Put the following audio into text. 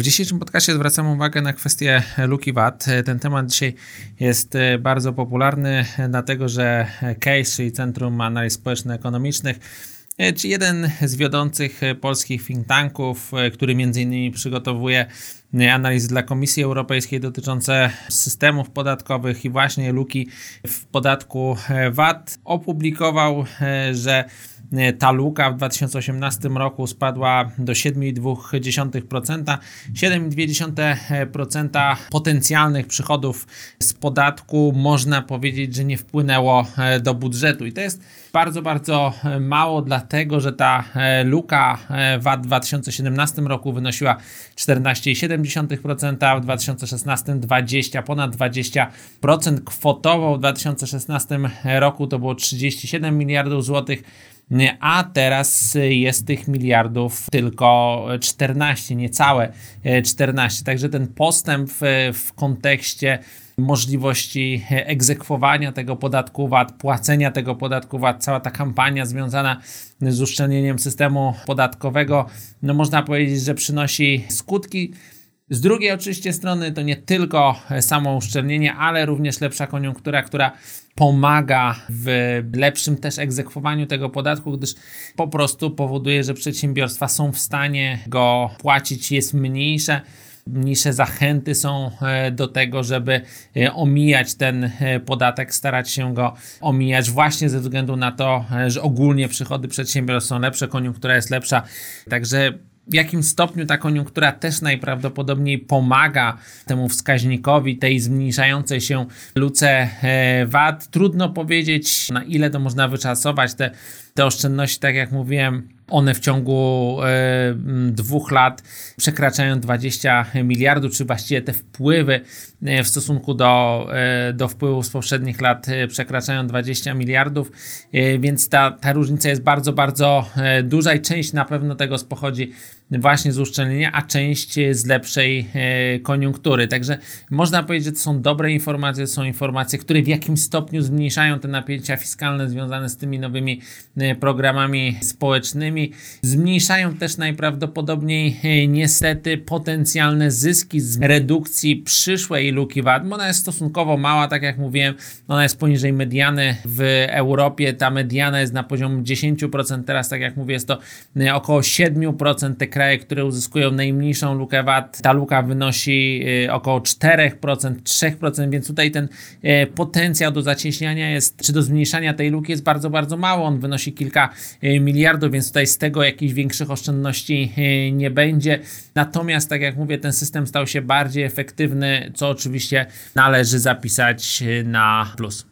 W dzisiejszym podcastie zwracam uwagę na kwestię luki VAT. Ten temat dzisiaj jest bardzo popularny, dlatego że CASE, czyli Centrum Analiz Społeczno-Ekonomicznych, czy jeden z wiodących polskich think tanków, który między innymi przygotowuje analizy dla Komisji Europejskiej dotyczące systemów podatkowych i właśnie luki w podatku VAT, opublikował, że ta luka w 2018 roku spadła do 7,2%. 7,2% potencjalnych przychodów z podatku można powiedzieć, że nie wpłynęło e, do budżetu. I to jest bardzo, bardzo mało, dlatego że ta e, luka e, VAT w 2017 roku wynosiła 14,7%, w 2016 20, ponad 20%. Kwotowo w 2016 roku to było 37 miliardów złotych a teraz jest tych miliardów tylko 14, niecałe 14. Także ten postęp w, w kontekście możliwości egzekwowania tego podatku VAT, płacenia tego podatku VAT, cała ta kampania związana z uszczelnieniem systemu podatkowego, no można powiedzieć, że przynosi skutki. Z drugiej oczywiście strony to nie tylko samo uszczelnienie, ale również lepsza koniunktura, która pomaga w lepszym też egzekwowaniu tego podatku, gdyż po prostu powoduje, że przedsiębiorstwa są w stanie go płacić, jest mniejsze mniejsze zachęty są e, do tego, żeby e, omijać ten e, podatek, starać się go omijać właśnie ze względu na to, że ogólnie przychody przedsiębiorstw są lepsze, koniunktura jest lepsza. Także w jakim stopniu ta koniunktura też najprawdopodobniej pomaga temu wskaźnikowi, tej zmniejszającej się luce VAT. Trudno powiedzieć, na ile to można wyczasować. Te, te oszczędności, tak jak mówiłem, one w ciągu e, dwóch lat przekraczają 20 miliardów, czy właściwie te wpływy e, w stosunku do, e, do wpływów z poprzednich lat przekraczają 20 miliardów, więc ta, ta różnica jest bardzo, bardzo duża i część na pewno tego pochodzi właśnie z uszczelnienia, a część z lepszej koniunktury. Także można powiedzieć, że to są dobre informacje, to są informacje, które w jakimś stopniu zmniejszają te napięcia fiskalne związane z tymi nowymi programami społecznymi zmniejszają też najprawdopodobniej e, niestety potencjalne zyski z redukcji przyszłej luki VAT, bo ona jest stosunkowo mała, tak jak mówiłem, ona jest poniżej mediany w Europie, ta mediana jest na poziomie 10%, teraz tak jak mówię jest to e, około 7% te kraje, które uzyskują najmniejszą lukę VAT, ta luka wynosi e, około 4%, 3%, więc tutaj ten potencjał do zacieśniania jest, czy do zmniejszania tej luki jest bardzo, bardzo mało, on wynosi kilka miliardów, więc tutaj z tego jakichś większych oszczędności nie będzie. Natomiast, tak jak mówię, ten system stał się bardziej efektywny, co oczywiście należy zapisać na plus.